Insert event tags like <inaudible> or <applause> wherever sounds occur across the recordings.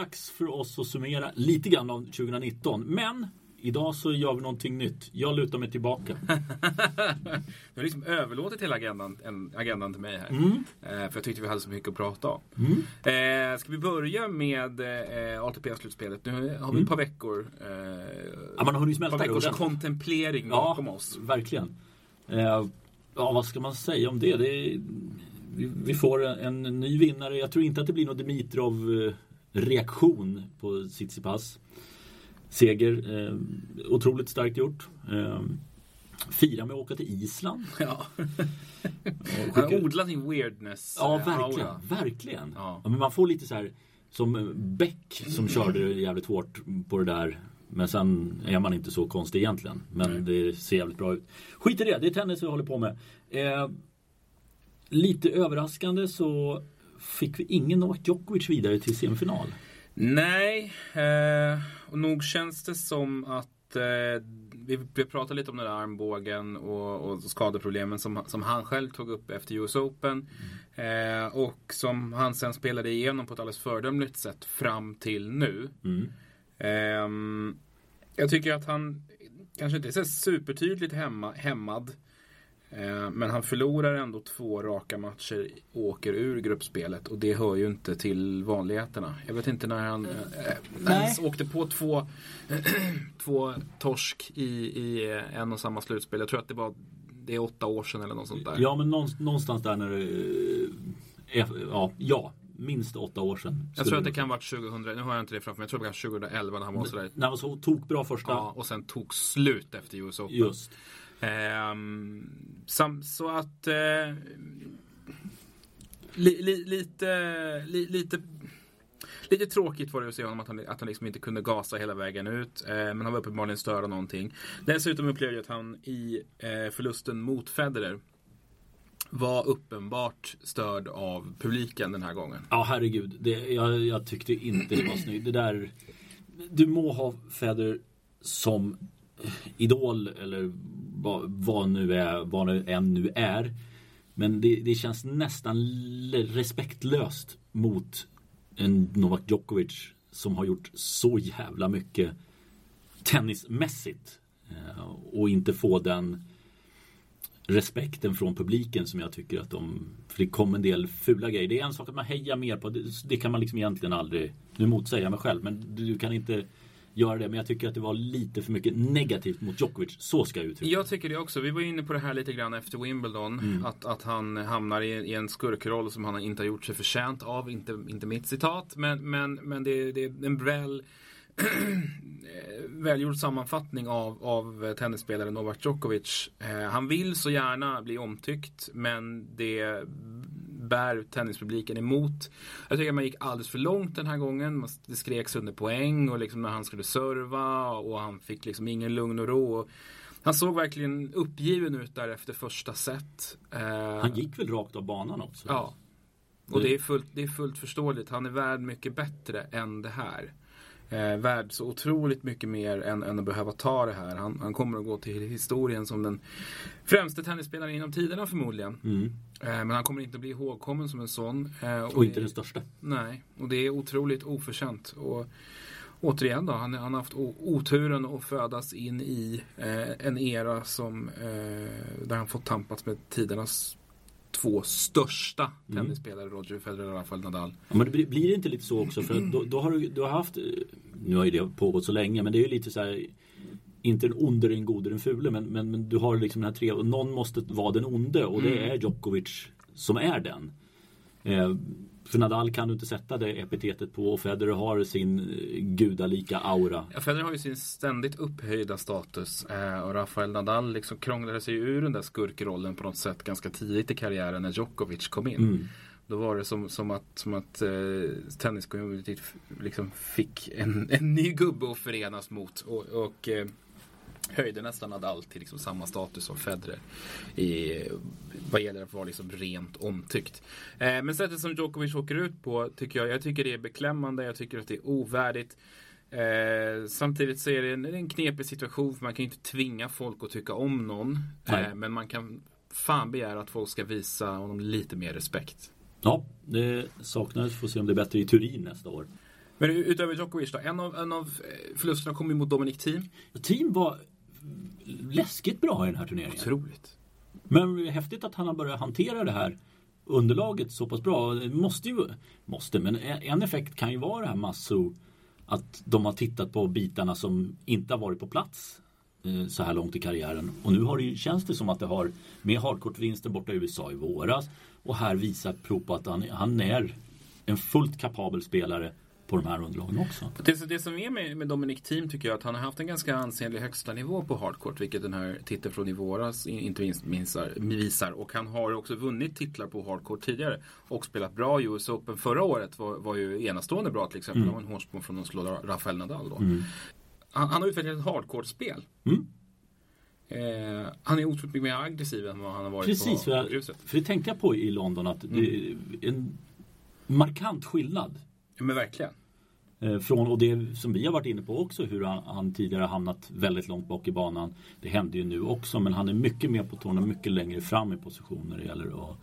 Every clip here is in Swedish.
dags för oss att summera lite grann av 2019. Men idag så gör vi någonting nytt. Jag lutar mig tillbaka. <laughs> Du har liksom överlåtit hela agendan, en, agendan till mig här. Mm. Eh, för jag tyckte vi hade så mycket att prata om. Mm. Eh, ska vi börja med eh, ATP-slutspelet? Nu har vi Mm. ett par veckor. Eh, Ja, man har hunnit par smälta det veckors ordentligt. kontemplering Ja, bakom oss. verkligen. Eh, ja, vad ska man säga om det? det är, vi, vi får en, en ny vinnare. Jag tror inte att det blir någon Dimitrov-reaktion på Tsitsipas seger. Eh, otroligt starkt gjort. Eh, fira med att åka till Island. <laughs> Ja. Han har odlat sin weirdness. Ja, eh, verkligen. aura. verkligen. Ja. Ja, men man får lite så här som Beck som körde jävligt hårt på det där. Men sen är man inte så konstig egentligen. Men det ser jävligt bra ut. Skit i det, det är tennis vi håller på med. Eh, lite överraskande så fick vi ingen Novak Djokovic vidare till semifinal. Nej, eh, och nog känns det som att eh, vi, vi pratade lite om den där armbågen och, och skadeproblemen som, som han själv tog upp efter US Open. Eh, och som han sen spelade igenom på ett alldeles föredömligt sätt fram till nu. Mm. Ehm, jag tycker att han kanske inte är så supertydligt hemma, hämmad. Eh, men han förlorar ändå två raka matcher och åker ur gruppspelet. Och det hör ju inte till vanligheterna. Jag vet inte när han, eh, när han åkte på två, <clears throat> två torsk i, i en och samma slutspel. Jag tror att det var det är åtta år sedan eller något sånt där. Ja men någonstans, där när det eh, ja, ja, minst åtta år sedan. jag tror att det kan vara 2000, nu har jag inte det framför mig, jag tror det var 2011 när han var sådär. När han var så tokbra första. Ja, och sen tog slut efter US Open. Just. Ehm, sam, så att eh, li, li, lite, li, lite Lite tråkigt var det att se honom att han, att han liksom inte kunde gasa hela vägen ut. Eh, men han var uppenbarligen störd av någonting. Dessutom upplevde jag att han i eh, förlusten mot Federer var uppenbart störd av publiken den här gången. Ja herregud, det, jag, jag tyckte inte det var snyggt. Det där, du må ha Federer som idol eller vad, vad nu är, vad det än nu är. Men det, det känns nästan respektlöst mot en Novak Djokovic som har gjort så jävla mycket tennismässigt. Eh, och inte få den respekten från publiken som jag tycker att de... För det kom en del fula grejer. Det är en sak att man hejar mer på. Det, det kan man liksom egentligen aldrig... Nu motsäger jag mig själv men du kan inte göra det. Men jag tycker att det var lite för mycket negativt mot Djokovic. Så ska jag uttrycka Jag tycker det också. Vi var inne på det här lite grann efter Wimbledon. Att, att han hamnar i, i en skurkroll som han inte har gjort sig förtjänt av. Inte, inte mitt citat. Men, men, men det, det är en väl <clears throat> välgjord sammanfattning av, av tennisspelaren Novak Djokovic. Eh, han vill så gärna bli omtyckt men det bär tennispubliken emot. Jag tycker att man gick alldeles för långt den här gången. Det skreks under poäng och liksom när han skulle serva och han fick liksom ingen lugn och ro. Han såg verkligen uppgiven ut där efter första set. Eh, Han gick väl rakt av banan också? Ja. Och det är, fullt, det är fullt förståeligt. Han är värd mycket bättre än det här. Eh, värd så otroligt mycket mer än, än att behöva ta det här. Han, han kommer att gå till historien som den främste tennisspelaren inom tiderna förmodligen. Mm. Eh, men han kommer inte bli ihågkommen som en sån. Eh, Och inte det- den största. Nej, och det är otroligt oförtjänt. Och återigen då, han, har haft oturen att födas in i eh, en era som eh, där han fått tampas med tidernas två största Mm. tennisspelare, Roger Federer och Rafael Nadal. Ja, men det blir, det inte lite så också? För då, då har du, du har haft, eh, nu har ju det pågått så länge, men det är ju lite så här inte den onde, den gode, den fule, men, men, men du har liksom den här tre, och någon måste vara den onde och det Mm. är Djokovic som är den. Eh, för Nadal kan du inte sätta det epitetet på och Federer har sin eh, gudalika aura. Ja, Federer har ju sin ständigt upphöjda status eh, och Rafael Nadal liksom krånglade sig ur den där skurkrollen på något sätt ganska tidigt i karriären när Djokovic kom in. Mm. Då var det som, som att, som att eh, tenniscommunityt liksom fick en, en ny gubbe att förenas mot. Och, och eh, höjde nästan Nadal till liksom samma status som Federer. I, vad gäller att vara liksom rent omtyckt. Eh, men sättet som Djokovic åker ut på tycker jag, jag tycker det är beklämmande. Jag tycker att det är ovärdigt. Eh, samtidigt så är det en, en knepig situation för man kan ju inte tvinga folk att tycka om någon. Eh, men man kan fan begära att folk ska visa honom lite mer respekt. Ja, det saknades. Får se om det är bättre i Turin nästa år. Men utöver Djokovic då? En av, en av eh, förlusterna kom ju mot Dominic Thiem. Team var läskigt bra i den här turneringen. Otroligt. Men häftigt att han har börjat hantera det här underlaget så pass bra. Måste ju, måste, men en effekt kan ju vara det här Masso att de har tittat på bitarna som inte har varit på plats eh, så här långt i karriären. Och nu har det, känns det som att det har med hardcourt-vinsten borta i USA i våras och här visar prov på att han, han är en fullt kapabel spelare på de här underlagen också. Det, det som är med, med Dominic Thiem tycker jag att han har haft en ganska ansenlig högsta nivå på hardcourt. Vilket den här titeln från i våras inte minst minnsar, visar. Och han har också vunnit titlar på hardcourt tidigare. Och spelat bra. US Open förra året var, var ju enastående bra till exempel. Mm. Det var en hårsprång från att slå Rafael Nadal då. Mm. Han, han, har utvecklat ett hardcourt-spel. Mm. Eh, han är otroligt mycket mer aggressiv än vad han har varit Precis, på, på gruset. För det tänkte jag på i London att det är en markant skillnad. Ja men verkligen. Eh, från, och det som vi har varit inne på också hur han, han, tidigare hamnat väldigt långt bak i banan. Det händer ju nu också men han är mycket mer på tårna, mycket längre fram i position när det gäller att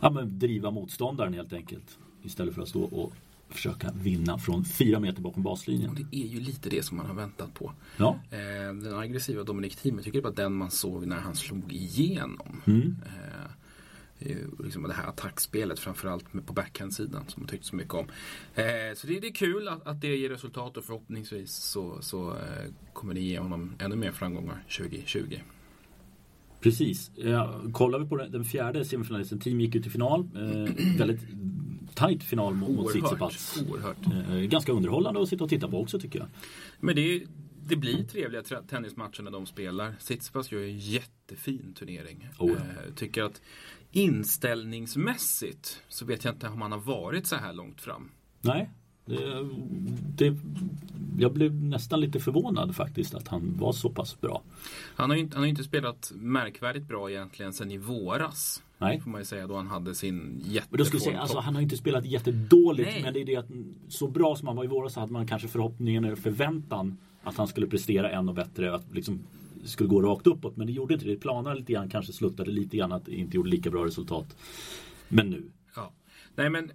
ja, men driva motståndaren helt enkelt. Istället för att stå och försöka vinna från fyra meter bakom baslinjen. Och det är ju lite det som man har väntat på. Ja. Eh, den aggressiva Dominic Thiem, jag tycker det var den man såg när han slog igenom. Mm. Eh, liksom det här attackspelet framförallt på backhandsidan som man tyckte så mycket om. Eh, så det, det, är kul att, att, det ger resultat och förhoppningsvis så, så eh, kommer det ge honom ännu mer framgångar 2020. Precis. Ja, kollar vi på den, den fjärde semifinalisten, team gick ut i final. Eh, väldigt tajt final mot, mot Tsitsipas. Eh, ganska underhållande att sitta och titta på också tycker jag. Men det, det blir trevliga tennismatcher när de spelar. Tsitsipas gör en jättefin turnering. Oh. Eh, tycker att inställningsmässigt så vet jag inte om han har varit så här långt fram. Nej. Det, det, jag blev nästan lite förvånad faktiskt att han var så pass bra. Han har ju inte, han har inte spelat märkvärdigt bra egentligen sen i våras. Nej. Får man ju säga då han hade sin jätteform. Alltså, han har inte spelat jättedåligt Nej. men det är det att så bra som han var i våras så hade man kanske förhoppningen eller förväntan att han skulle prestera ännu bättre. Att liksom skulle gå rakt uppåt. Men det gjorde inte det. Det planade lite grann, kanske sluttade lite grann att det inte gjorde lika bra resultat. Men nu. Ja. Nej men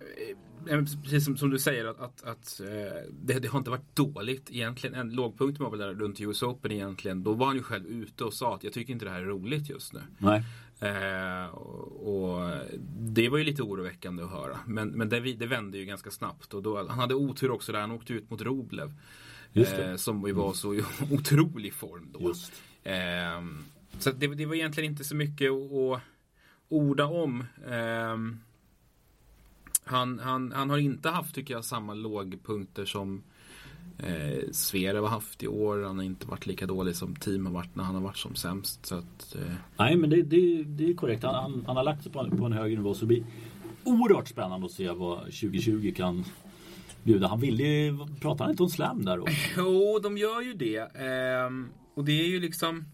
eh, precis som, som, du säger att, att, att eh, det, det, har inte varit dåligt egentligen. En lågpunkt var väl där runt US Open egentligen. Då var han ju själv ute och sa att jag tycker inte det här är roligt just nu. Nej. Eh, och, och, Det var ju lite oroväckande att höra. Men, men det, det vände ju ganska snabbt. Och då, han hade otur också där. Han åkte ut mot Roblev. Eh, som ju var så i <laughs> otrolig form då. Eh, så det, det, var egentligen inte så mycket att, att orda om. Eh, han, han, han har inte haft, tycker jag, samma lågpunkter som eh, Zverev har haft i år. Han har inte varit lika dålig som team har varit när han har varit som sämst. Så att, eh. Nej, men det, det, det är korrekt. Han, han, han, har lagt sig på, på en högre nivå. Så det blir oerhört spännande att se vad 2020 kan bjuda. Han ville ju, pratar han inte om slam där då? <laughs> Jo, de gör ju det. Ehm, och det är ju liksom...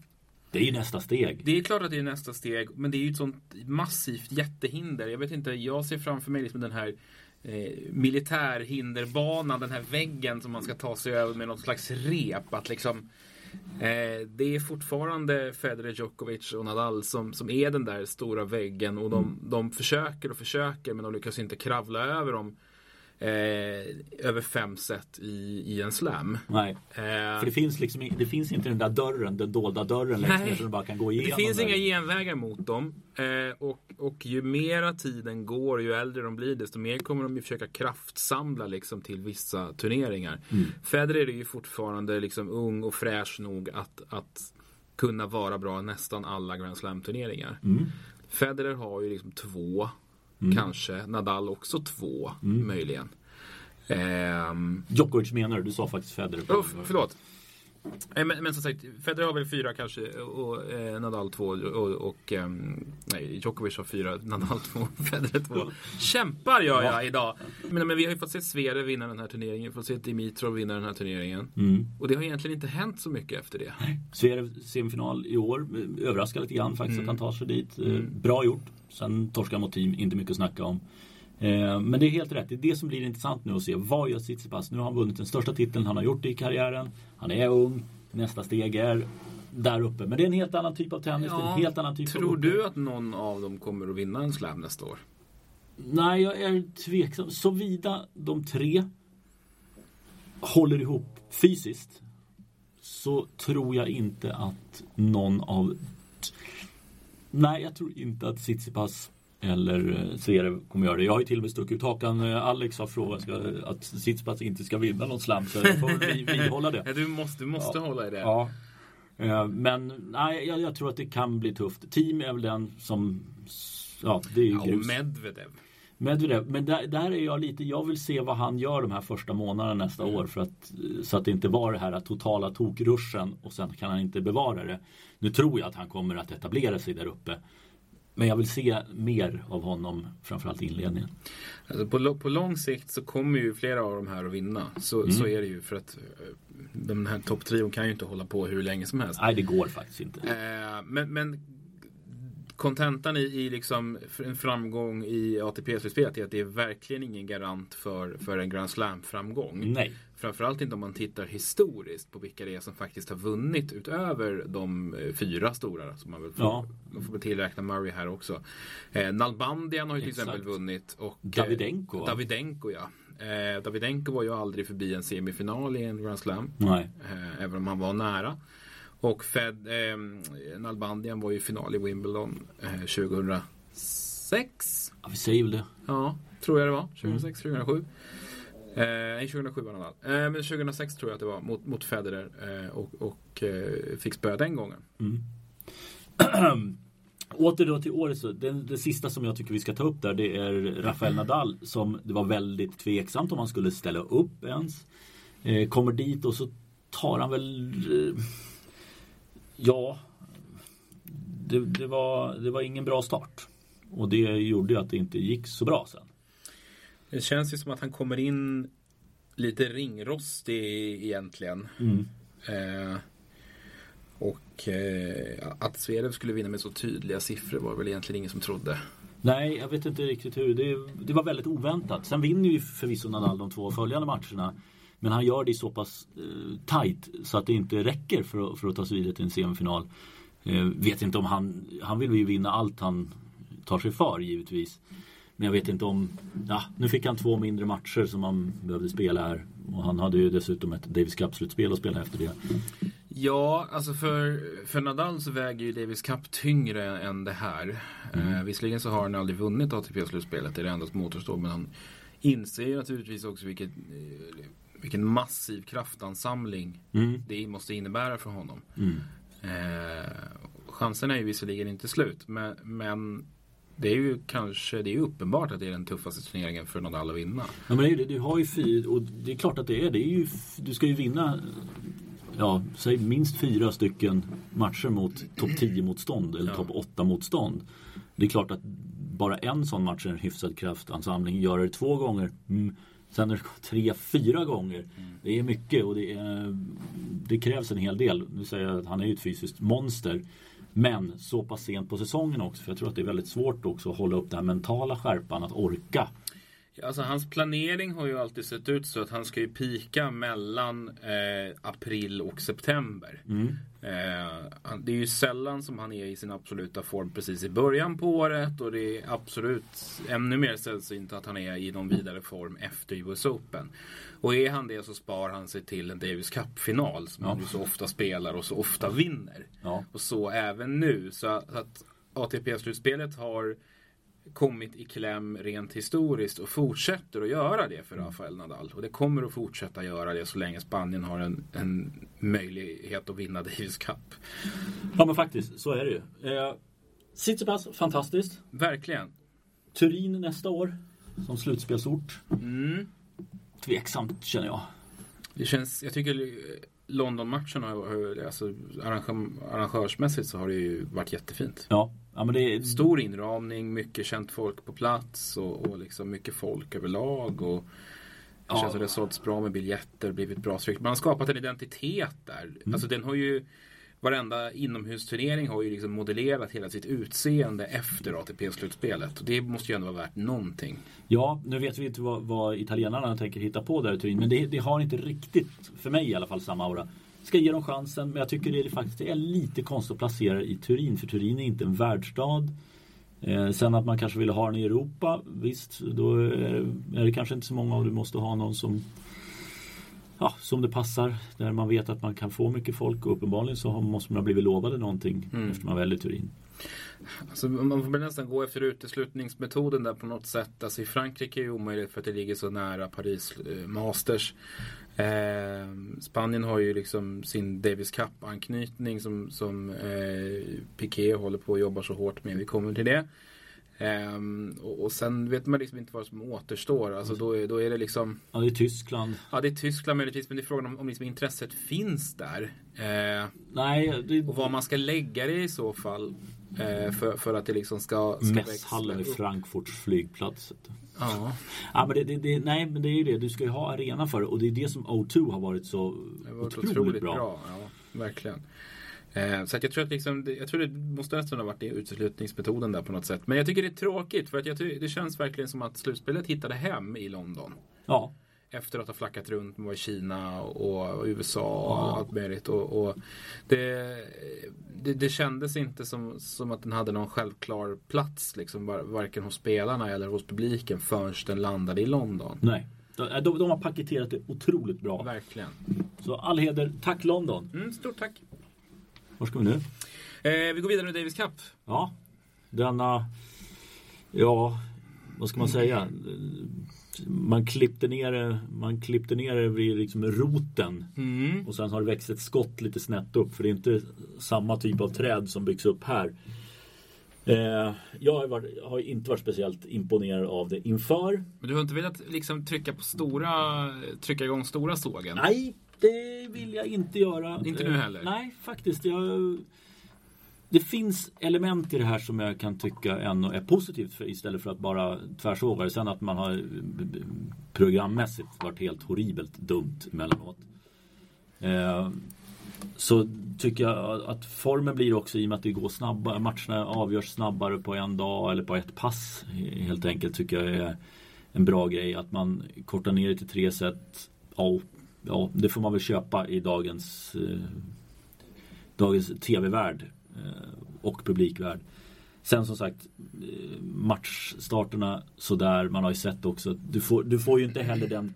Det är ju nästa steg. Det är klart att det är nästa steg. Men det är ju ett sånt massivt jättehinder. Jag vet inte, jag ser framför mig liksom den här eh, militärhinderbanan, den här väggen som man ska ta sig över med något slags rep. Att liksom Eh, det är fortfarande Federer, Djokovic och Nadal som, som är den där stora väggen och de, mm. de försöker och försöker men de lyckas inte kravla över dem eh, över fem set i, i en slam. Nej. Eh, För det finns, liksom, det finns inte den där dörren, den dolda dörren längst ner som du bara kan gå igenom. Det finns där. inga genvägar mot dem. Eh, och, och ju mera tiden går, ju äldre de blir, desto mer kommer de ju försöka kraftsamla liksom, till vissa turneringar. Mm. Federer är ju fortfarande liksom ung och fräsch nog att, att kunna vara bra i nästan alla Grand Slam-turneringar. Mm. Federer har ju liksom två Mm. Kanske. Nadal också två, mm. möjligen. Um, Djokovic menar du? Du sa faktiskt Federer. Oh, förlåt. Men, men som sagt, Federer har väl fyra kanske och eh, Nadal två och, och eh, nej, Djokovic har fyra, <laughs> Nadal två, Federer två. Kämpar gör jag idag. Men, men vi har ju fått se Sverre vinna den här turneringen, vi har fått se Dimitrov vinna den här turneringen. Mm. Och det har egentligen inte hänt så mycket efter det. Sverre semifinal i år, överraskar lite grann faktiskt mm. att han tar sig dit. Eh, mm. Bra gjort. Sen torskar mot team, inte mycket att snacka om. Eh, men det är helt rätt. Det är det som blir intressant nu att se. Vad gör Tsitsipas? Nu har han vunnit den största titeln han har gjort i karriären. Han är ung. Nästa steg är där uppe. Men det är en helt annan typ av tennis. Ja, en helt annan typ tror av du att någon av dem kommer att vinna en slam nästa år? Nej, jag är tveksam. Såvida de tre håller ihop fysiskt så tror jag inte att någon av Nej, jag tror inte att Tsitsipas eller eh, Zverev kommer göra det. Jag har ju till och med stuckit ut hakan. Eh, Alex har frågat att Tsitsipas inte ska vinna någon slam så jag får väl vidhålla det. <laughs> Ja, du måste, du måste Ja. hålla i det. Ja. Eh, Men nej, jag, jag tror att det kan bli tufft. Team är väl den som Ja, det är ju Ja, och grus. Medvedev. Medvedev. Men där, där är jag lite, jag vill se vad han gör de här första månaderna nästa år för att så att det inte var det här totala tokruschen och sen kan han inte bevara det. Nu tror jag att han kommer att etablera sig där uppe. Men jag vill se mer av honom, framförallt i inledningen. Alltså på, på lång sikt så kommer ju flera av de här att vinna. Så, Mm. så är det ju för att eh, den här topptrion kan ju inte hålla på hur länge som helst. Nej, det går faktiskt inte. Eh, men, men kontentan i, i liksom en framgång i ATP-slutspelet är att det är verkligen ingen garant för, för en Grand Slam-framgång. Nej. Framförallt inte om man tittar historiskt på vilka det är som faktiskt har vunnit utöver de eh, fyra stora. Som man, väl får, Ja. man får tillräkna Murray här också. Eh, Nalbandian har ju till Exakt. exempel vunnit. Och, eh, Davidenko, va? Davidenko ja. Eh, Davidenko var ju aldrig förbi en semifinal i en Grand Slam. Nej. Eh, även om han var nära. Och Fed, eh, Nalbandian var ju final i Wimbledon eh, 2006. Ja, vi säger väl det. Ja, tror jag det var. 2006, 2007. Eh, nej, 2007 var Nadal. Eh, men 2006 tror jag att det var mot, mot Federer eh, och, och eh, fick spö den gången. <clears throat> Åter då till året så, det, det sista som jag tycker vi ska ta upp där det är Rafael Nadal som det var väldigt tveksamt om han skulle ställa upp ens. Eh, kommer dit och så tar han väl eh, Ja det, det, var, det var ingen bra start. Och det gjorde ju att det inte gick så bra sen. Det känns ju som att han kommer in lite ringrostig egentligen. Mm. Eh, och eh, att Zverev skulle vinna med så tydliga siffror var väl egentligen ingen som trodde. Nej, jag vet inte riktigt hur. Det, det var väldigt oväntat. Sen vinner ju förvisso Nadal de två följande matcherna. Men han gör det så pass eh, tight så att det inte räcker för att, för att ta sig vidare till en semifinal. Eh, vet inte om han, han vill ju vinna allt han tar sig för givetvis. Men jag vet inte om, ja, nu fick han två mindre matcher som han behövde spela här. Och han hade ju dessutom ett Davis Cup-slutspel att spela efter det. Ja, alltså för, för Nadal så väger ju Davis Cup tyngre än det här. Eh, visserligen så har han aldrig vunnit ATP-slutspelet, det är det enda som återstår. Men han inser ju naturligtvis också vilket, eh, vilken massiv kraftansamling Mm. det måste innebära för honom. Mm. Eh, chanserna är ju visserligen inte slut, men, men det är ju kanske det är uppenbart att det är den tuffaste turneringen för Nadal att vinna. Ja, men det. Du har ju fyra, och det är klart att det är. Det är ju, du ska ju vinna ja, säg minst fyra stycken matcher mot topp 10 motstånd eller Ja. topp 8 motstånd. Det är klart att bara en sån match är en hyfsad kraftansamling. Gör det två gånger, mm, sen är det tre, fyra gånger. Det är mycket och det, är, det krävs en hel del. Nu säger jag att han är ju ett fysiskt monster. Men så pass sent på säsongen också. För jag tror att det är väldigt svårt också att hålla upp den här mentala skärpan. Att orka. Alltså hans planering har ju alltid sett ut så att han ska ju pika mellan eh, april och september. Eh, han- det är ju sällan som han är i sin absoluta form precis i början på året och det är absolut ännu mer sällsynt att han är i någon vidare form efter US Open. Och är han det så spar han sig till en Davis Cup-final som han ju så ofta spelar och så ofta vinner. Ja. Och så även nu. Så att ATP-slutspelet har kommit i kläm rent historiskt och fortsätter att göra det för Rafael Nadal. Och det kommer att fortsätta göra det så länge Spanien har en, en möjlighet att vinna Davis Cup. Ja men faktiskt, så är det ju. Eh, Tsitsipas, fantastiskt. Verkligen. Turin nästa år som slutspelsort. Mm. Tveksamt känner jag. Det känns, jag tycker London-matchen har, alltså arrangör, arrangörsmässigt så har det ju varit jättefint. Ja, ja men det är... Stor inramning, mycket känt folk på plats och, och liksom mycket folk överlag. Och det känns som det har sålts bra med biljetter, blivit bra tryck. Man har skapat en identitet där. Mm. Alltså den har ju Varenda inomhusturnering har ju liksom modellerat hela sitt utseende efter ATP-slutspelet. Det måste ju ändå vara värt någonting. Ja, nu vet vi inte vad, vad italienarna tänker hitta på där i Turin. Men det, det har inte riktigt, för mig i alla fall, samma aura. Ska ge dem chansen, men jag tycker det är faktiskt det är lite konstigt att placera i Turin. För Turin är inte en världsstad. Eh, sen att man kanske vill ha den i Europa, visst, då är, är det kanske inte så många och du måste ha någon som ja, som det passar. Där man vet att man kan få mycket folk och uppenbarligen så måste man ha blivit lovade någonting Mm. efter man väljer Turin. Alltså, man får väl nästan gå efter uteslutningsmetoden där på något sätt. Alltså, I Frankrike är det omöjligt för att det ligger så nära Paris eh, Masters. Eh, Spanien har ju liksom sin Davis Cup-anknytning som, som eh, Piqué håller på och jobbar så hårt med. Vi kommer till det. Ehm, och, och sen vet man liksom inte vad som återstår. Alltså då, är, då är det liksom Ja, det är Tyskland. Ja det är Tyskland möjligtvis men det är frågan om, om liksom intresset finns där. Eh, Nej, det och var man ska lägga det i så fall. Eh, för, för att det liksom ska, ska mässhallen vid. Frankfurts flygplats. Ja, Ja, men det, det, det, nej, men det är ju det. Du ska ju ha arena för det. Och det är det som O2 har varit så varit otroligt, bra. Ja, verkligen. Eh, så jag tror att liksom, det, jag tror det måste nästan ha varit det uteslutningsmetoden där på något sätt. Men jag tycker det är tråkigt för att jag det känns verkligen som att slutspelet hittade hem i London. Ja, Efter att ha flackat runt med Kina och, och USA och Ja. allt möjligt. Och, och det, det, det kändes inte som, som att den hade någon självklar plats. Liksom, var, varken hos spelarna eller hos publiken förrän den landade i London. nej. De, de, de har paketerat det otroligt bra. Verkligen. Så all heder. Tack London. Mm, stort tack. Var ska vi nu? Eh, vi går vidare med Davis Cup. Ja, denna... Ja, vad ska man säga? Man klippte ner det, man klippte ner det vid liksom roten. Mm. Och sen har det växt ett skott lite snett upp. För det är inte samma typ av träd som byggs upp här. Eh, jag har, varit, har inte varit speciellt imponerad av det inför. Men du har inte velat liksom trycka på stora, trycka igång stora sågen? Nej, det vill jag inte göra. Inte nu Eh, heller? Nej, faktiskt. Jag, det finns element i det här som jag kan tycka ändå är positivt för, istället för att bara tvärsåga det. Sen att man har eh, programmässigt varit helt horribelt dumt emellanåt. Eh, så tycker jag att formen blir också i och med att det går snabbare. Matcherna avgörs snabbare på en dag eller på ett pass. Helt enkelt tycker jag är en bra grej. Att man kortar ner det till tre set. Ja, ja det får man väl köpa i dagens, eh, dagens tv-värld eh, och publikvärld. Sen som sagt eh, matchstarterna sådär. Man har ju sett också. att Du får, du får ju inte heller den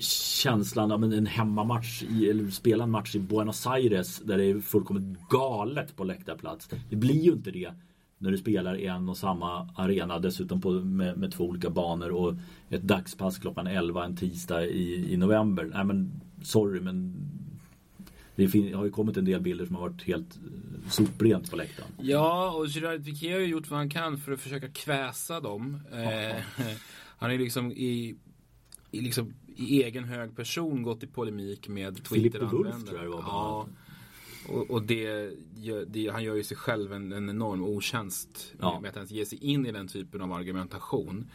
känslan av en- en hemmamatch i, eller spela en match i Buenos Aires där det är fullkomligt galet på läktarplats. Det blir ju inte det när du spelar i en och samma arena dessutom på, med, med två olika banor och ett dagspass klockan 11 en tisdag i, i november. Nej men sorry men det har ju kommit en del bilder som har varit helt eh, soprent på läktaren. Ja, och Gerard Piqué har ju gjort vad han kan för att försöka kväsa dem. Eh, <laughs> han är liksom i, i, liksom i egen hög person gått i polemik med Filippo Wulf Twitter-användare. tror jag det var Ja. Och, och det, det, han gör ju sig själv en, en enorm otjänst Ja. med att ens ge sig in i den typen av argumentation.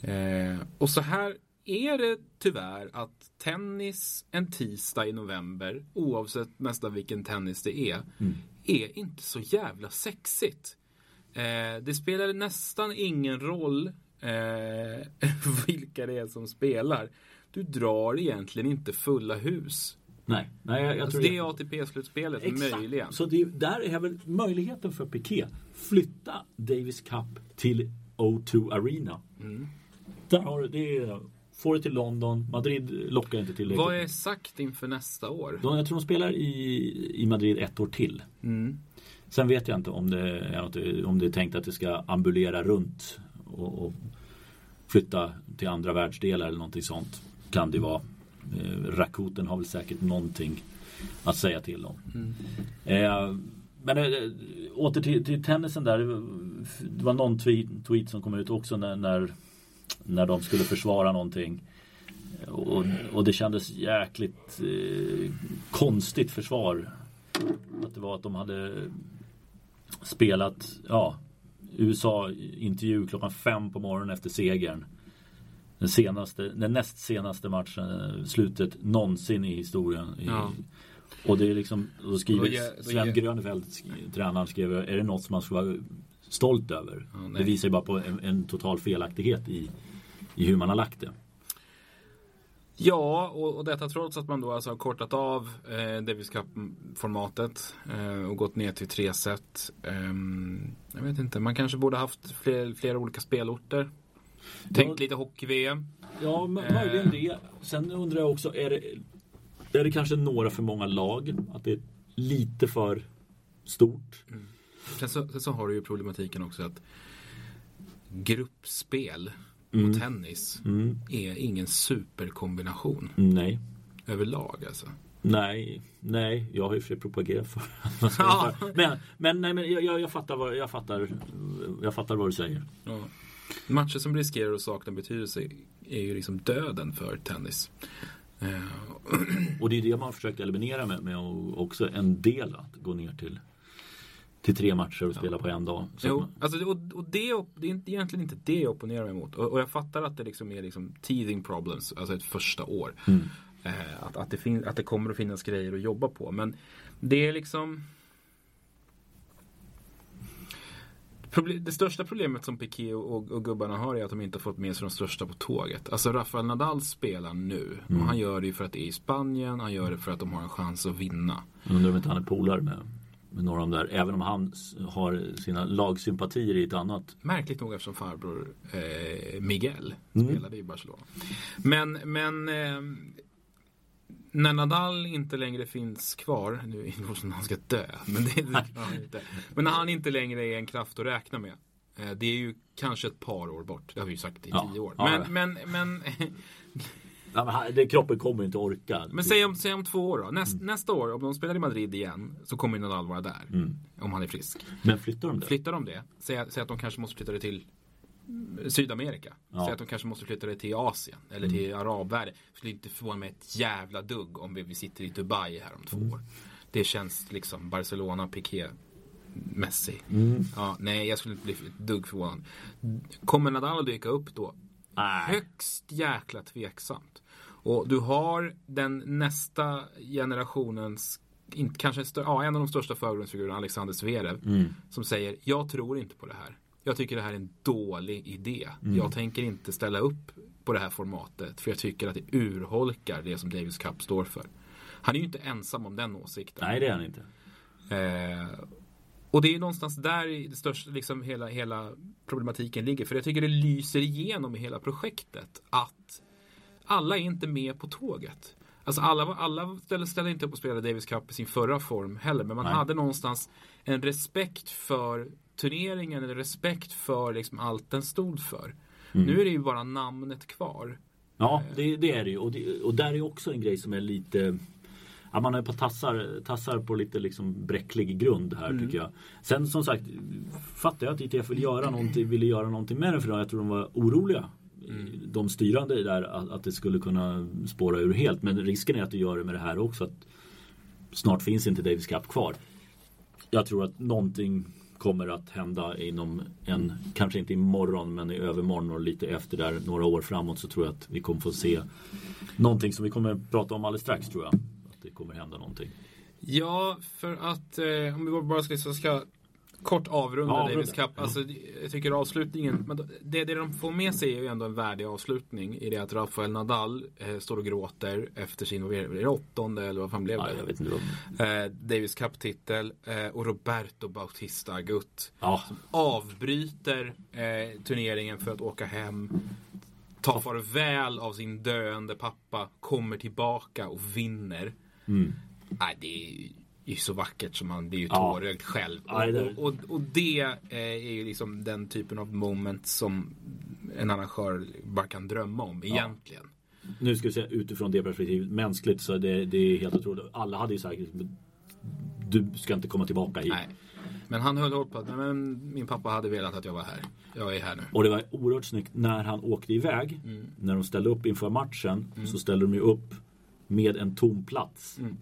Eh, och så här är det tyvärr att tennis en tisdag i november, oavsett nästan vilken tennis det är, Mm. är inte så jävla sexigt. Eh, det spelar nästan ingen roll eh, <laughs> vilka det är som spelar. Du drar egentligen inte fulla hus. Nej, nej jag, jag Alltså tror det är ATP-slutspelet Exakt. möjligen. Så det, där är väl möjligheten för Piqué. Flytta Davis Cup till O2 Arena. Mm. Där har du det. Får det till London. Madrid lockar inte tillräckligt. Vad är sagt inför nästa år? De, jag tror de spelar i, i Madrid ett år till. Mm. Sen vet jag inte om det, om det är tänkt att det ska ambulera runt och, och flytta till andra världsdelar eller någonting sånt. Kan det vara. Eh, Rakuten har väl säkert någonting att säga till om. Mm. Eh, men eh, åter till, till tennisen där. Det var någon tweet, tweet som kom ut också när, när, när de skulle försvara någonting. Och, och det kändes jäkligt eh, konstigt försvar. Att det var att de hade spelat, ja, USA-intervju klockan fem på morgonen efter segern. Den, senaste, den näst senaste matchen, eh, slutet någonsin i historien. I, Ja. Och det är liksom, då skriver Då ge- då Sven ge- Grönefeld, sk- tränaren, skrev är det något som man ska vara stolt över? Ja, det visar ju bara på en, en total felaktighet i, i hur man har lagt det. Ja, och, och detta trots att man då alltså har kortat av eh, Davis Cup-formatet eh, och gått ner till tre set. Ehm, jag vet inte, man kanske borde haft fler, flera olika spelorter. Tänk lite hockey-VM. Ja, Eh. möjligen det. Sen undrar jag också, är det, är det kanske några för många lag? Att det är lite för stort? Sen så, sen så har du ju problematiken också att gruppspel Mm. och tennis är ingen superkombination Nej. överlag alltså. Nej, nej, jag har ju för propagerat för Ja. Men, men, nej, men jag, jag, jag, fattar vad, jag, fattar, jag fattar vad du säger. Ja. Matcher som riskerar att sakna betydelse är ju liksom döden för tennis. Eh, <clears throat> Och det är det man har försökt eliminera med, med att också en del att gå ner till, till tre matcher och spela på en dag. Så Jo, man- alltså, och, och det, det är egentligen inte det jag opponerar mig emot. Och, och jag fattar att det liksom är liksom teething problems, alltså ett första år. Eh, att, att, det fin- att det kommer att finnas grejer att jobba på. Men det är liksom... Det största problemet som Piqué och, och, gubbarna har är att de inte har fått med sig de största på tåget. Alltså Rafael Nadal spelar nu. Och han gör det ju för att det är i Spanien. Han gör det för att de har en chans att vinna. Undrar om inte han är polare med, med några av de där. Även om han har sina lagsympatier i ett annat. Märkligt nog eftersom farbror eh, Miguel Mm. spelade i Barcelona. Men, men eh, när Nadal inte längre finns kvar, nu är det som han ska dö, men, det, det, ja, inte. men när han inte längre är en kraft att räkna med. Eh, det är ju kanske ett par år bort, det har vi ju sagt i Ja. tio år. Ja, ja. Men, men, men, Ja, men han, det, kroppen kommer inte orka. men säg, om, säg om två år då. Näst, Nästa år, om de spelar i Madrid igen, så kommer Nadal vara där. Om han är frisk. Men flyttar de det? Flyttar de det, säg, säg att de kanske måste flytta det till Sydamerika. Ja. Mm. Säg att de kanske måste flytta det till Asien eller till arabvärlden. Skulle inte förvåna mig ett jävla dugg om vi, sitter i Dubai här om två Mm. år. Det känns liksom Barcelona, Piqué, Messi. Mm. Ja, nej, jag skulle inte bli ett dugg förvånad. Kommer Nadal dyka upp då? Nej. Högst jäkla tveksamt. Och du har den nästa generationens kanske stö- ja, en av de största förgrundsfigurerna, Alexander Zverev, Mm. som säger jag tror inte på det här. Jag tycker det här är en dålig idé. Mm. Jag tänker inte ställa upp på det här formatet för jag tycker att det urholkar det som Davis Cup står för. Han är ju inte ensam om den åsikten. Nej, det är han inte. Eh, och det är någonstans där det största, liksom hela, hela problematiken ligger. För jag tycker det lyser igenom i hela projektet att alla är inte med på tåget. Alltså alla, alla ställde, ställde inte upp och spelade Davis Cup i sin förra form heller. Men man Nej. hade någonstans en respekt för turneringen, en respekt för liksom allt den stod för. Mm. Nu är det ju bara namnet kvar. Ja, det, det är det ju. Och, det, och där är också en grej som är lite Ja, man är på tassar, tassar på lite liksom bräcklig grund här tycker jag. Sen som sagt fattar jag att ITF vill göra någonting, ville göra någonting med det för jag tror de var oroliga. De styrande där att, att det skulle kunna spåra ur helt. Men risken är att du gör det med det här också. Att snart finns inte Davis Cup kvar. Jag tror att någonting kommer att hända inom en, kanske inte imorgon men i övermorgon och lite efter där några år framåt så tror jag att vi kommer få se någonting som vi kommer prata om alldeles strax tror jag. Att det kommer hända någonting. Ja, för att eh, om vi bara ska, så ska kort avrunda Ja. Davis Cup. Alltså, jag tycker avslutningen, men det, det de får med sig är ju ändå en värdig avslutning i det att Rafael Nadal eh, står och gråter efter sin, vad är det, åttonde eller vad fan blev Ja, det? jag vet inte. Eh, Davis Cup-titel eh, och Roberto Bautista Agut Ja, avbryter eh, turneringen för att åka hem. Tar farväl av sin döende pappa, kommer tillbaka och vinner. mm. Nej, det är ju så vackert som man blir ju tårögd själv. Ja, är det. och, och, och det eh, är ju liksom den typen av moment som en arrangör bara kan drömma om egentligen. nu ska vi säga utifrån det perspektivet. Mänskligt så det, det är helt otroligt. Alla hade ju sagt du ska inte komma tillbaka hit. Nej. Men han höll hårt på att "Nej, men min pappa hade velat att jag var här. Jag är här nu. Och det var oerhört snyggt när han åkte iväg. Mm. När de ställde upp inför matchen så ställde de ju upp med en tom plats. Mm.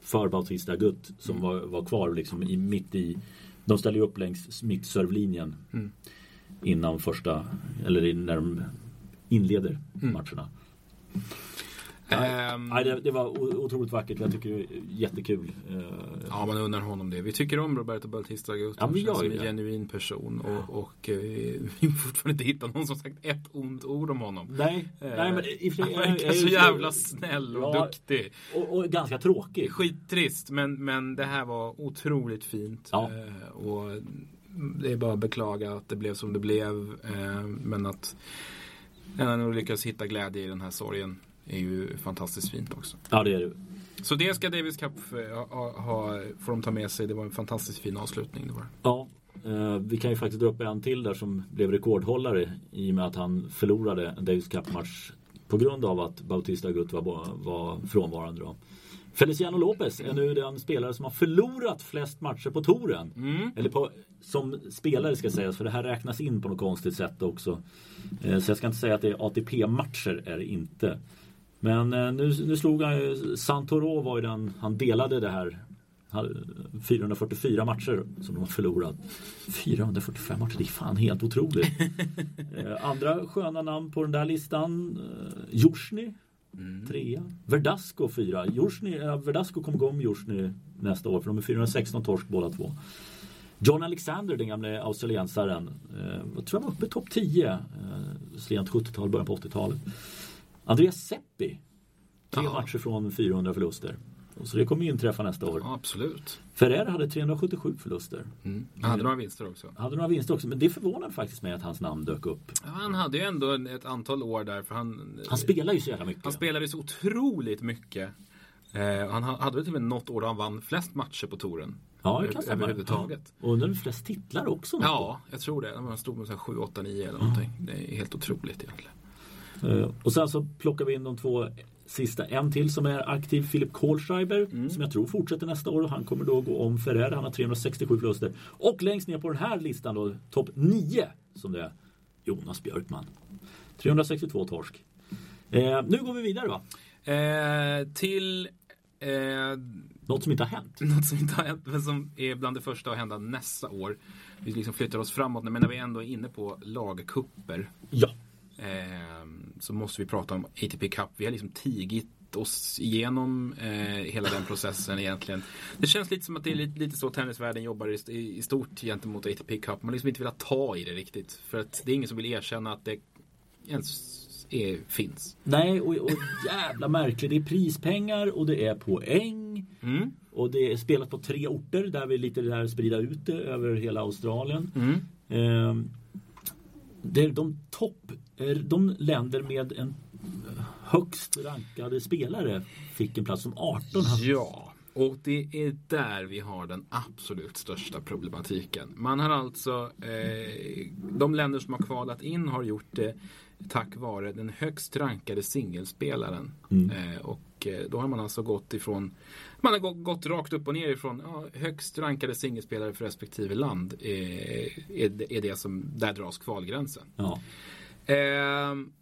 För Bautista Agut som var, var kvar liksom i, mitt i. De ställde ju upp längs mittservlinjen. Mm. Innan första, eller när de inleder Mm. matcherna. Ehm, Nej, det, det var otroligt vackert. Jag tycker det är jättekul. Eh, Ja, man undrar honom det. Vi tycker om Roberto Bautista Agut. Ja, Han som ju en genuin person. Och, och eh, vi har fortfarande inte hittat någon som sagt ett ont ord om honom. Nej, nej men i Han verkar så jävla snäll och Ja. duktig. Och, och ganska tråkig. Skittrist, men, men det här var otroligt fint. Ja. Eh, och det är bara att beklaga att det blev som det blev. Eh, men att ändå lyckas hitta glädje i den här sorgen är ju fantastiskt fint också. Ja, det är det. Så det ska Davis Cup ha, ha, ha, får de ta med sig. Det var en fantastiskt fin avslutning. Det var. Ja, eh, vi kan ju faktiskt dra upp en till där som blev rekordhållare i och med att han förlorade en Davis Cup-match på grund av att Bautista Agut var, var frånvarande. Då. Feliciano Lopez är nu den spelare som har förlorat flest matcher på touren. Mm. Eller på, som spelare ska sägas, för det här räknas in på något konstigt sätt också. Eh, så jag ska inte säga att det är ATP-matcher, är det inte. Men eh, nu, nu slog han ju, Santoro var ju den, han delade det här 444 matcher som de har förlorat. 445 matcher, det är fan helt otroligt. <laughs> Eh, andra sköna namn på den där listan. Eh, Jusjny, Mm. trea. Verdasco fyra. Ja, Verdasco kommer gå om Jusjny nästa år för de är 416 torsk båda två. John Alexander, den gamle australiensaren. Eh, jag tror han var uppe i topp 10. Eh, sent 70-tal, början på 80-talet. Andreas Seppi. Tre Ja. matcher från 400 förluster. Så det kommer ju inträffa nästa år. Ja, absolut. Ferrer hade 377 förluster. Mm. Han hade några vinster också. Hade några vinster också, men det förvånar faktiskt mig att hans namn dök upp. Ja, han hade ju ändå ett antal år där för han Han spelar ju så jävla mycket. Han spelade så otroligt mycket. Eh, han ha- hade väl till och med något år då han vann flest matcher på touren. ja, det kan stämma. överhuvudtaget. Och undrar flest titlar också. Ja, jag tror det. Han stod med så här 7, 8, 9 eller någonting. Det är helt otroligt egentligen. Eh, Och sen så plockar vi in de två sista. En till som är aktiv, Philip Kohlschreiber. Mm. Som jag tror fortsätter nästa år. Han kommer då gå om Ferrer. Han har 367 förluster. Och längst ner på den här listan då, topp 9 som det är, Jonas Björkman. 362 torsk. Eh, nu går vi vidare va? Eh, till eh, Något som inte har hänt. <laughs> något som inte har hänt, men som är bland det första att hända nästa år. Vi liksom flyttar oss framåt, men när vi ändå är inne på lagkupper Ja. Eh, så måste vi prata om ATP Cup. Vi har liksom tigit oss igenom eh, hela den processen egentligen. Det känns lite som att det är lite, lite så tennisvärlden jobbar i, i, stort gentemot ATP Cup. Man har liksom inte velat ta i det riktigt. För att det är ingen som vill erkänna att det ens är, finns. Nej, och, och jävla märkligt. Det är prispengar och det är poäng. Mm. Och det är spelat på tre orter där vi lite där sprida ut det över hela Australien. Mm. Ehm, det är de topp, eh, de länder med en högst rankade spelare fick en plats som 18. Ja, och det är där vi har den absolut största problematiken. Man har alltså, eh, de länder som har kvalat in har gjort det tack vare den högst rankade singelspelaren. Mm. Eh, och eh, då har man alltså gått ifrån, man har gått, gått rakt upp och ner ifrån ja, högst rankade singelspelare för respektive land. Eh, är, det- är det som, där dras kvalgränsen. Ja. Ehm,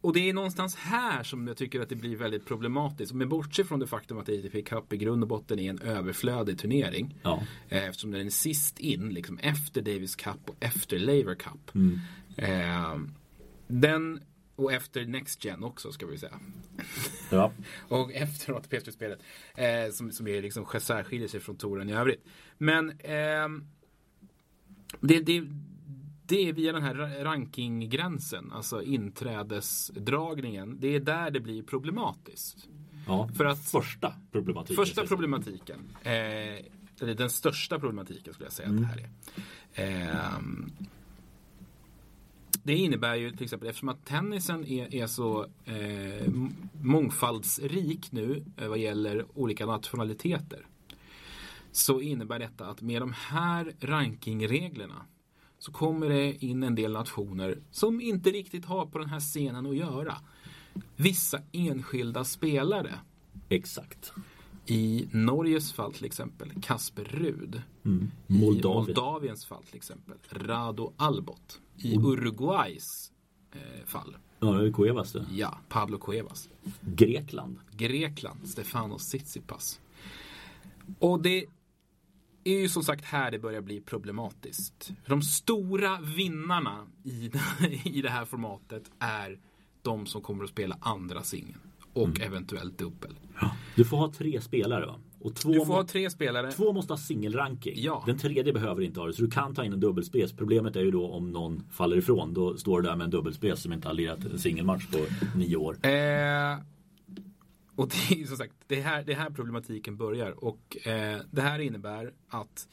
och det är någonstans här som jag tycker att det blir väldigt problematiskt. Men bortse från det faktum att ATP Cup i grund och botten är en överflödig turnering. Ja. Eh, Eftersom den är sist in, liksom efter Davis Cup och efter Laver Cup. Mm. Ehm, den och efter Next Gen också ska vi säga. ja. <laughs> Och efter ATP-slutspelet. Eh, som, som är liksom särskiljer sig från touren i övrigt. Men ehm, det, det, det är via den här ra- rankinggränsen, alltså inträdesdragningen. Det är där det blir problematiskt. ja. För att Första problematiken. första problematiken, eh, eller den största problematiken skulle jag säga att det här är. Ehm, det innebär ju till exempel eftersom att tennisen är, är så eh, mångfaldsrik nu eh, vad gäller olika nationaliteter. Så innebär detta att med de här rankingreglerna så kommer det in en del nationer som inte riktigt har på den här scenen att göra. Vissa enskilda spelare Exakt. i Norges fall till exempel Kasper Rud. Mm. I Moldavien. Moldaviens fall till exempel Rado Albot. I Uruguays eh, fall. Ja, det är Cuevas det. Ja, Pablo Cuevas. Grekland. Grekland, Stefanos Tsitsipas. Och det är ju som sagt här det börjar bli problematiskt. För de stora vinnarna i, <laughs> i det här formatet är de som kommer att spela andra singeln. Och eventuellt dubbel. Du får ha tre spelare va? Och två, Du får ha tre spelare. två måste ha singelranking. Ja. Den tredje behöver inte ha det. Så du kan ta in en dubbelspec. Problemet är ju då om någon faller ifrån. Då står du där med en dubbelspec som inte har lirat en singelmatch på nio år. Eh, och det är ju som sagt, det är här, det är här problematiken börjar. Och eh, det här innebär att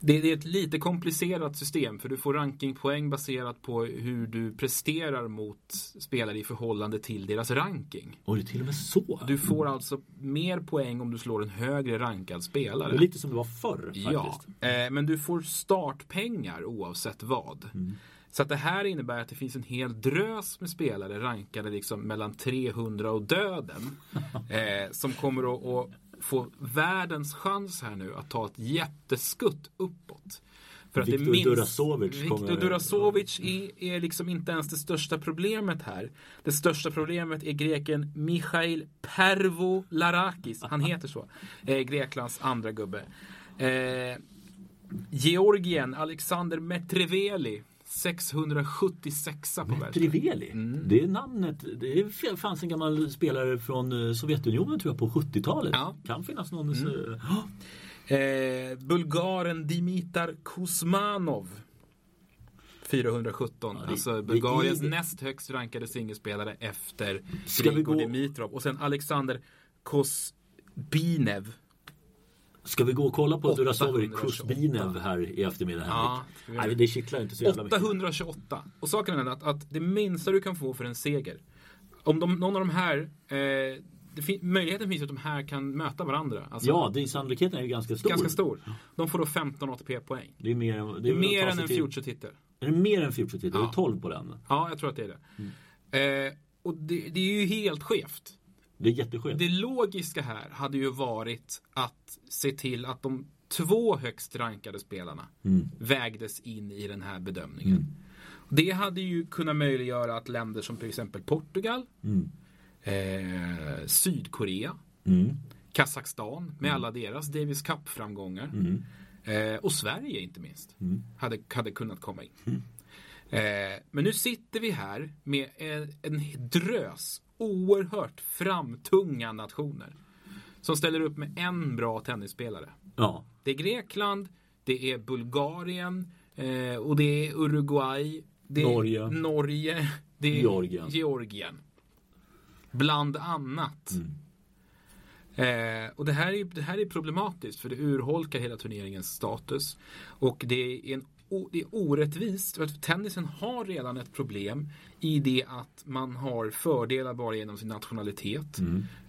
Det, det är ett lite komplicerat system för du får rankingpoäng baserat på hur du presterar mot spelare i förhållande till deras ranking. Och det är till och med så. Du får alltså mer poäng om du slår en högre rankad spelare. Det är lite som det var förr Ja, faktiskt. eh, men du får startpengar oavsett vad. Så att det här innebär att det finns en hel drös med spelare rankade liksom mellan 300 och döden. <laughs> eh, som kommer att, att få världens chans här nu att ta ett jätteskutt uppåt. För att Viktor minst- Durasovic Viktor Durasovic är, är liksom inte ens det största problemet här. Det största problemet är greken Michail Pervolarakis. Han heter så. <laughs> Eh, Greklands andra gubbe. Eh, Georgien, Alexander Metreveli. 676 på världscupen. Triveli. Mm. Det är namnet. Det fanns en gammal spelare från eh, Sovjetunionen tror jag på 70-talet. Ja. Mm. Kan finnas någon. eh, <gasps> Eh, Bulgaren Dimitar Kuzmanov. 417. Ja, det- alltså Bulgariens det- näst högst rankade singelspelare efter Grigor Dimitrov. Och sen Alexander Kosbinev. Ska vi gå och kolla på 828. Durasovic Kuzbinev här i eftermiddag Ja, Henrik? göra Nej, det kittlar inte så jävla mycket. 828. Och saken är att, att det minsta du kan få för en seger. Om de, någon av de här eh, fin- möjligheten finns att de här kan möta varandra. Alltså, Ja, det, sannolikheten är ju ganska stor. Ganska stor. De får då 15 ATP-poäng. Det är mer, Det är mer än en future-titel. Är det mer än future-titel? Ja. Det är 12 på den. Ja, jag tror att det är det. Eh, och det, det är ju helt skevt. Det är jätteskevt. Det logiska här hade ju varit att se till att de två högst rankade spelarna Mm. vägdes in i den här bedömningen. Det hade ju kunnat möjliggöra att länder som till exempel Portugal, Mm. eh, Sydkorea, Mm. Kazakstan med alla deras Davis Cup-framgångar Mm. eh, och Sverige inte minst Mm. hade, hade kunnat komma in. Eh, men nu sitter vi här med en, en drös oerhört framtunga nationer som ställer upp med en bra tennisspelare. Ja. Det är Grekland, det är Bulgarien eh, och det är Uruguay. Det är Norge. Norge. Det är Georgien. Georgien. Bland annat. Eh, och det här, är, det här är problematiskt för det urholkar hela turneringens status. Och det är, en, det är orättvist för att tennisen har redan ett problem i det att man har fördelar bara genom sin nationalitet.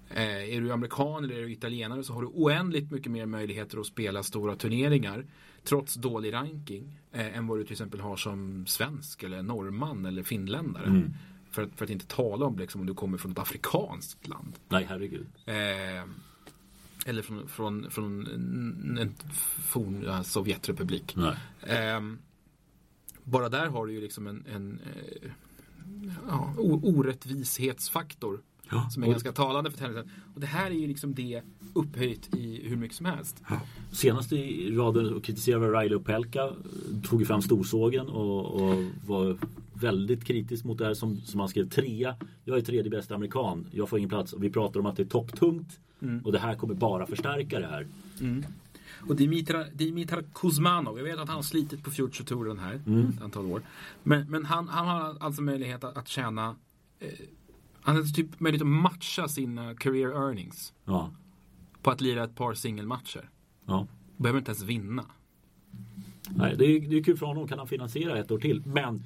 Eh, är du amerikan eller är du italienare så har du oändligt mycket mer möjligheter att spela stora turneringar trots dålig ranking eh, än vad du till exempel har som svensk eller norrman eller finländare. För, att, för att inte tala om liksom, om du kommer från ett afrikanskt land. Nej, herregud. Eh, eller från, från, från en, forn Sovjetrepublik. Ehm, bara där har du ju liksom en, en eh, ja, orättvishetsfaktor. Ja, Som är ganska talande för tennisen. Och det här är ju liksom det upphöjt i hur mycket som helst. Senast i raden och kritiserade Riley Opelka tog ju fram storsågen och, och var väldigt kritisk mot det här som, som han skrev trea. Jag är tredje bästa amerikan. Jag får ingen plats och vi pratar om att det är topptungt. Och det här kommer bara förstärka det här. Och Dimitra, Dimitar Kuzmanov, jag vet att han har slitit på Future Touren här ett antal år. Men, men han, han har alltså möjlighet att, att tjäna eh, han har typ möjlighet att matcha sina career earnings Ja. på att lira ett par singelmatcher. ja. Behöver inte ens vinna. Nej, det, är, det är kul för honom. Kan han finansiera ett år till? Men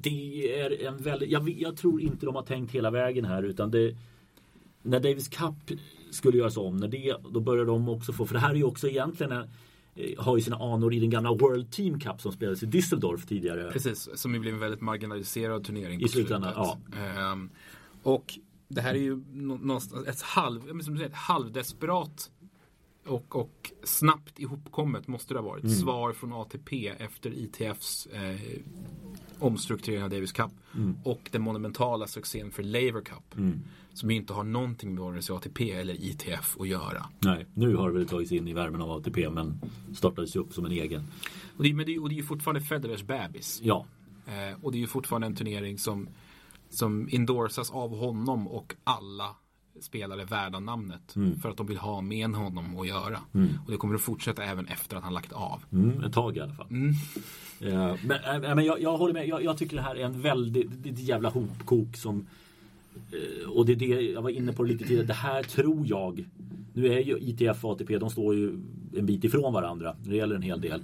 det är en väldigt... Jag, jag tror inte de har tänkt hela vägen här utan det... När Davis Cup skulle göras om, när det, då började de också få... För det här är ju också egentligen en, eh, har ju sina anor i den gamla World Team Cup som spelades i Düsseldorf tidigare. Precis, som ju blev en väldigt marginaliserad turnering I slutändan, slutet. Ehm, och det här är ju nå- någonstans ett, halv, ja, som du säger, ett halvdesperat och, och snabbt ihopkommet måste det ha varit. Mm. Svar från ATP efter ITFs eh, omstrukturering av Davis Cup. Mm. Och den monumentala succén för Laver Cup. Som ju inte har någonting med vare sig ATP eller ITF att göra. Nej, nu har det väl tagits in i värmen av ATP men startades ju upp som en egen. Och det, men det, och det är ju fortfarande Federers bebis. Ja, Eh, och det är ju fortfarande en turnering som, som endorsas av honom och alla spelare värda namnet. För att de vill ha med honom att göra. Och det kommer att fortsätta även efter att han lagt av. mm, ett tag i alla fall. Ja, men äh, men jag, jag håller med. Jag, jag tycker det här är en väldigt det är ett jävla hopkok som eh, och det är det jag var inne på lite tidigare. Det här tror jag nu är ju ITF och ATP, de står ju en bit ifrån varandra när det gäller en hel del.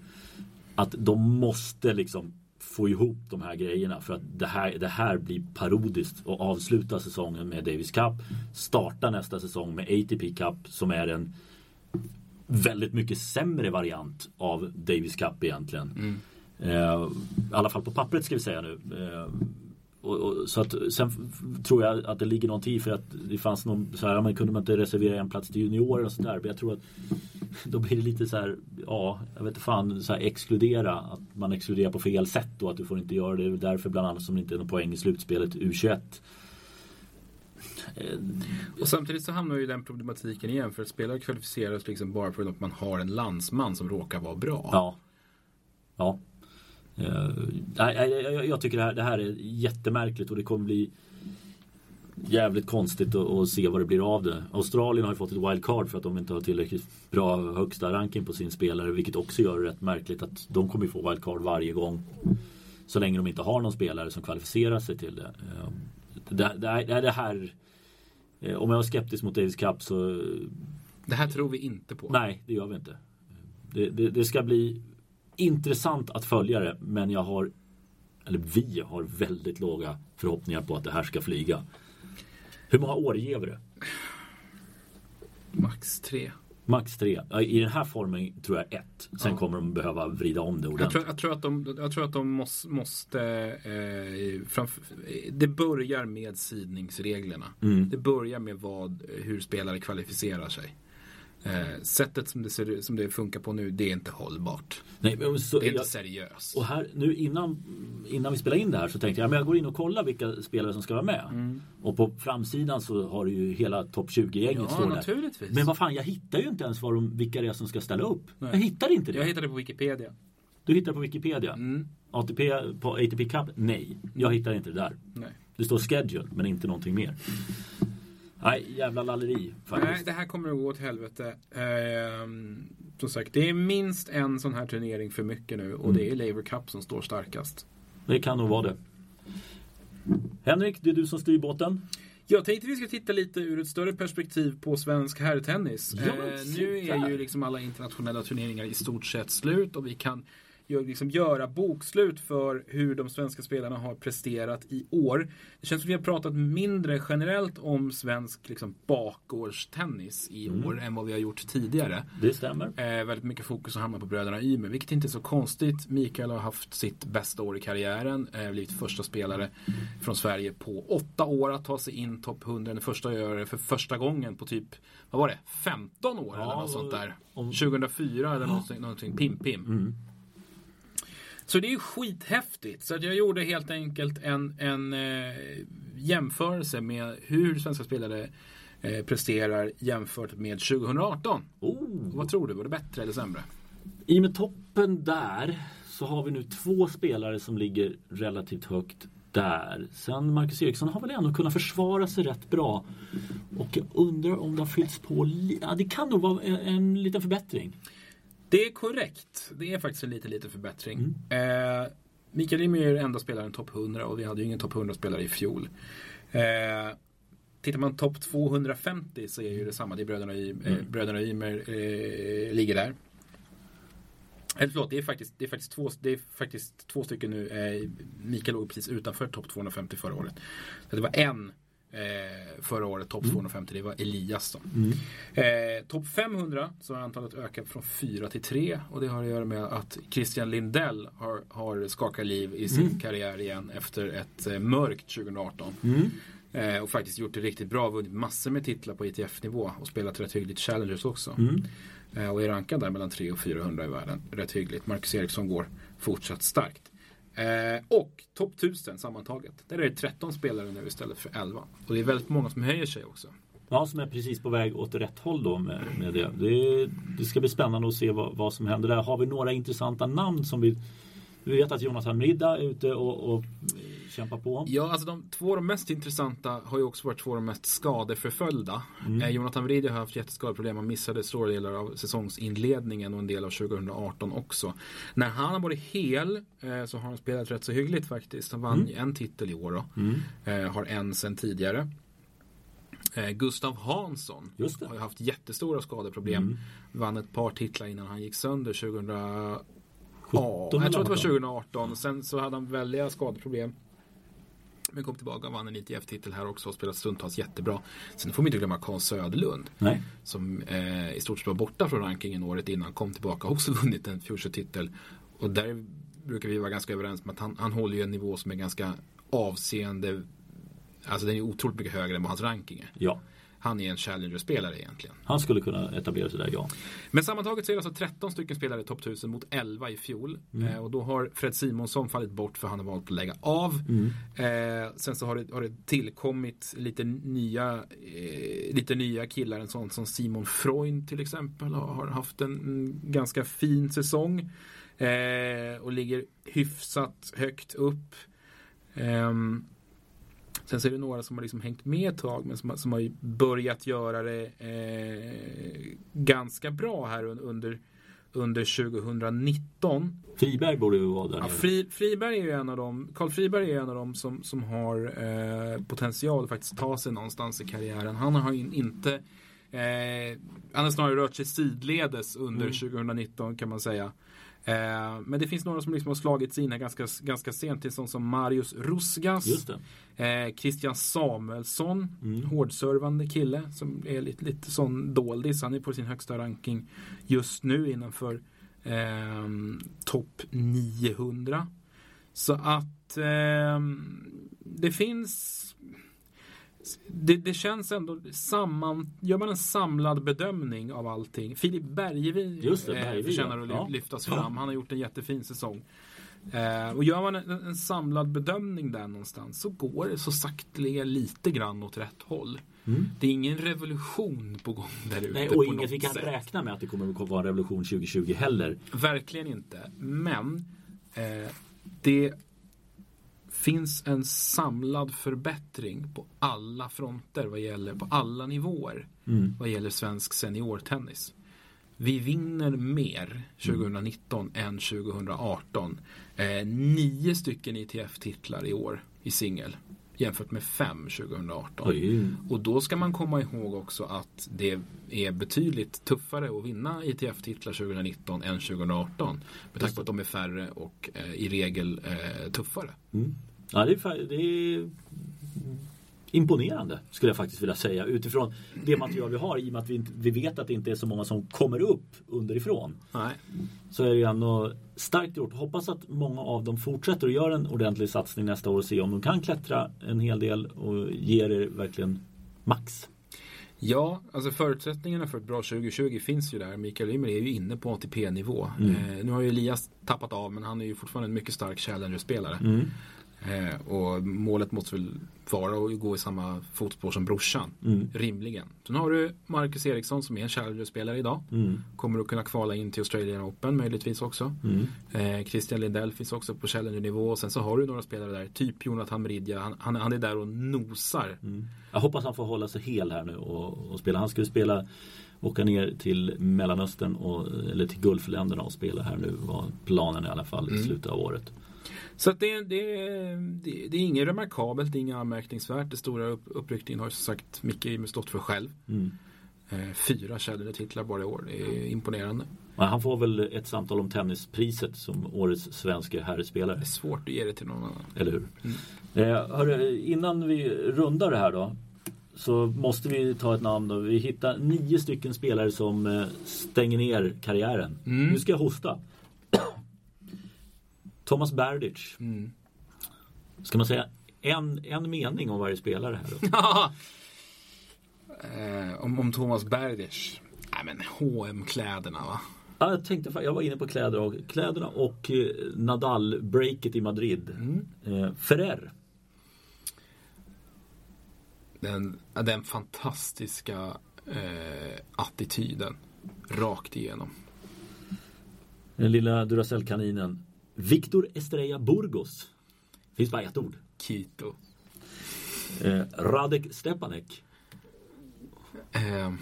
Att de måste liksom få ihop de här grejerna för att det här, det här blir parodiskt och avsluta säsongen med Davis Cup. Starta nästa säsong med ATP Cup som är en väldigt mycket sämre variant av Davis Cup egentligen. Mm. Eh, I alla fall på pappret ska vi säga nu. Eh, och, och, så att, sen tror jag att det ligger någonting i för att det fanns någon så här, man kunde man inte reservera en plats till juniorer och sådär. Men jag tror att <laughs> då blir det lite så här, ja, jag vet inte fan, så här, exkludera. Att man exkluderar på fel sätt och att du får inte göra det. Därför bland annat som det inte är någon poäng i slutspelet U21. Eh, Och samtidigt så hamnar ju den problematiken igen för att spelare kvalificeras liksom bara för att man har en landsman som råkar vara bra. Ja. Ja. Eh, jag, tycker det här, det här är jättemärkligt och det kommer bli jävligt konstigt att, se vad det blir av det. Australien har ju fått ett wildcard för att de inte har tillräckligt bra högsta ranking på sin spelare vilket också gör det rätt märkligt att de kommer få wildcard varje gång. Så länge de inte har någon spelare som kvalificerar sig till det. Eh, Det, det, det, här eh, Om jag var skeptisk mot Davis Cup så Det här tror vi inte på. Nej, det gör vi inte. Det, det, det ska bli intressant att följa det men jag har eller vi har väldigt låga förhoppningar på att det här ska flyga. Hur många år ger vi det? Max tre. Max tre. I den här formen tror jag ett. Sen Ja. kommer de behöva vrida om det Jag ordentligt. tror, jag tror att de, jag tror att de måste, måste eh, framför, det börjar med sidningsreglerna. Mm. Det börjar med vad, hur spelare kvalificerar sig. Eh, sättet som det, ser, som det funkar på nu, det är inte hållbart. Nej, men så, Det är inte jag, seriöst. och här, nu innan, innan vi spelar in det här så tänkte jag men jag går in och kollar vilka spelare som ska vara med. Mm. Och på framsidan så har du ju hela topp 20-gänget Ja, där. naturligtvis. Men vad fan, jag hittar ju inte ens vad de, vilka det är som ska ställa upp. Nej. Jag hittar inte det. Jag hittade på Wikipedia. Du hittar på Wikipedia. Mm. ATP på ATP Cup? Nej, jag hittar inte det där. Nej. Det står schedule men inte någonting mer. Nej, jävla lalleri Nej, faktiskt. det här kommer att gå åt helvete. Ehm, som sagt, det är minst en sån här turnering för mycket nu och Mm. det är Laver Cup som står starkast. Det kan nog vara det. Henrik, det är du som styr båten. Jag tänkte vi ska titta lite ur ett större perspektiv på svensk herrtennis. Ja, Eh, nu är ju liksom alla internationella turneringar i stort sett slut och vi kan liksom göra bokslut för hur de svenska spelarna har presterat i år. Det känns som vi har pratat mindre generellt om svensk liksom, bakgårdstennis i Mm. år än vad vi har gjort tidigare. Det stämmer. Eh, väldigt mycket fokus har hamnat på bröderna Ymer, vilket inte är så konstigt. Mikael har haft sitt bästa år i karriären, eh, blivit första spelare från Sverige på åtta år att ta sig in topp 100. Den första att göra det för första gången på typ, vad var det, 15 år eller Ja, något sånt där. om- 2004 eller någonting, någonting pim pim. Mm. Så det är skithäftigt. Så jag gjorde helt enkelt en, en eh, jämförelse med hur svenska spelare eh, presterar jämfört med 2018. Oh. Vad tror du, var det bättre eller sämre? I och med toppen där så har vi nu två spelare som ligger relativt högt där. Sen Marcus Eriksson har väl ändå kunnat försvara sig rätt bra. Och jag undrar om det har fyllts på. Ja, det kan nog vara en, en liten förbättring. Det är korrekt. Det är faktiskt en liten, liten förbättring. Eh, Mikael Ymer är den enda spelaren topp 100 och vi hade ju ingen topp 100-spelare i fjol. Eh, tittar man topp 250 så är ju det samma. Det är bröderna, y, eh, bröderna Ymer eh, ligger där. Eller förlåt, det är faktiskt, det är faktiskt, två, det är faktiskt två stycken nu. Eh, Mikael låg precis utanför topp 250 förra året. Så det var en eh, förra året, topp 250. Det var Elias då. Eh, Topp 500 så har antalet ökat från 4 till 3 och det har att göra med att Christian Lindell har, har skakat liv i sin karriär igen efter ett eh, mörkt 2018. Eh, och faktiskt gjort det riktigt bra, vunnit massor med titlar på ITF-nivå och spelat rätt hyggligt Challengers också. Eh, och är rankad där mellan 300 och 400 i världen, rätt hyggligt. Marcus Eriksson går fortsatt starkt. Eh, och topp 1000 sammantaget. Där är det 13 spelare nu istället för 11. Och det är väldigt många som höjer sig också. Ja, som är precis på väg åt rätt håll då med, med det. det. Det ska bli spännande att se vad, vad som händer där. Har vi några intressanta namn som vi... Vi vet att Jonathan Midda är ute och, och kämpar på. Ja, alltså de två av de mest intressanta har ju också varit två av de mest skadeförföljda. Eh, Jonathan Wride har haft jätteskadeproblem. Han missade stora delar av säsongsinledningen och en del av 2018 också. När han har varit hel eh, så har han spelat rätt så hyggligt faktiskt. Han vann ju en titel i år då. Eh, har en sen tidigare. Gustav Hansson har ju haft jättestora skadeproblem. Mm. Vann ett par titlar innan han gick sönder 2000 Ja, 17 jag tror att det var eller något. 2018. Sen så hade han väldiga skadeproblem. Men kom tillbaka och vann en ITF-titel här också och spelat stundtals jättebra. Sen får man inte glömma Carl Söderlund. Nej. Som eh, i stort sett var borta från rankingen året innan. Kom tillbaka och också <laughs> vunnit en Future-titel. Och där brukar vi vara ganska överens om att han, han håller ju en nivå som är ganska avseende. Alltså den är otroligt mycket högre än vad hans ranking är. Ja, Han är en Challenger-spelare egentligen. han skulle kunna etablera sig där, ja. Men sammantaget så är det alltså 13 stycken spelare i topp 1000 mot 11 i fjol. Eh, och då har Fred Simonsson fallit bort för han har valt att lägga av. Eh, sen så har det, har det tillkommit lite nya, eh, lite nya killar. En sån som Simon Freund till exempel har, har haft en, mm, ganska fin säsong. Eh, och ligger hyfsat högt upp. Ehm, Sen så är det några som har liksom hängt med ett tag men som, som har börjat göra det eh, ganska bra här un- under, under 2019. Friberg borde ju vara där Ja. Fri, Friberg är ju en av dem, Karl Friberg är en av dem som, som har eh, potential att faktiskt ta sig någonstans i karriären. Han har ju inte eh, Han har snarare rört sig sidledes under 2019 kan man säga. Eh, men det finns några som liksom har slagit sig in här ganska, ganska sent. Det är sånt som Marius Rusgas. Eh, Christian Samuelsson, Mm. hårdservande kille som är lite, lite sån doldis. Han är på sin högsta ranking just nu innanför eh, topp 900. Så att eh, det finns det, det känns ändå samman, gör man en samlad bedömning av allting. Filip Bergevi Just det, eh, förtjänar att Ja. lyftas Ja. fram. Han har gjort en jättefin säsong. Eh, och gör man en, en samlad bedömning där någonstans så går det så sakteliga lite grann åt rätt håll. Mm. Det är ingen revolution på gång där ute Nej, och inget vi kan sätt. räkna med att det kommer att vara en revolution 2020 heller. Verkligen inte. Men eh, det finns en samlad förbättring på alla fronter vad gäller, på alla nivåer Mm. vad gäller svensk seniortennis. Vi vinner mer 2019 än 2018. Eh, nio stycken ITF-titlar i år i singel jämfört med fem 2018. Oj. Och då ska man komma ihåg också att det är betydligt tuffare att vinna ITF-titlar 2019 än 2018. Med tanke på att de är färre och eh, i regel eh, tuffare. Mm. Ja, det är, det är imponerande skulle jag faktiskt vilja säga utifrån det material vi har i och med att vi, inte, vi vet att det inte är så många som kommer upp underifrån. Nej. Så är det ju ändå starkt gjort. Hoppas att många av dem fortsätter och gör en ordentlig satsning nästa år och se om de kan klättra en hel del och ge det verkligen max. Ja, alltså förutsättningarna för ett bra 2020 finns ju där. Mikael Ymer är ju inne på ATP-nivå. Mm. Eh, nu har ju Elias tappat av men han är ju fortfarande en mycket stark Challenger-spelare. Mm. Eh, och målet måste väl vara att gå i samma fotspår som brorsan. Mm. Rimligen. Sen har du Marcus Eriksson som är en Challenger-spelare idag. Mm. Kommer att kunna kvala in till Australian Open möjligtvis också. Mm. Eh, Christian Lindell finns också på Challenger-nivå. Och sen så har du några spelare där. Typ Jonathan Meridja. Han, han, han är där och nosar. Mm. Jag hoppas han får hålla sig hel här nu och, och spela. Han skulle spela åka ner till Mellanöstern och, eller till Gulfländerna och spela här nu var planen i alla fall i Mm. slutet av året. Så att det, det, det, det är inget remarkabelt, det är inget anmärkningsvärt. Det stora upp, uppryckningen har som sagt Micke stått för själv. Mm. Eh, fyra Challenger-titlar bara i år. Det är imponerande. Men han får väl ett samtal om tennispriset som årets svenska herrspelare. Det är svårt att ge det till någon annan. Eller hur? Mm. Eh, hörru, innan vi rundar det här då. Så måste vi ta ett namn då. Vi hittar nio stycken spelare som eh, stänger ner karriären. Mm. Nu ska jag hosta. Thomas Berdych. Mm. Ska man säga en, en mening om varje spelare här då? <laughs> eh, om, om Thomas Berdych. Nej men hm kläderna va? Ja, jag tänkte, jag var inne på kläder och, kläderna och eh, Nadal-breaket i Madrid. Mm. Eh, Ferrer. Den, den fantastiska eh, attityden. Rakt igenom. Den lilla Duracell-kaninen. Victor Estrella Burgos. Finns bara ett ord. Kito. Eh, Radek Stepanek. Eh,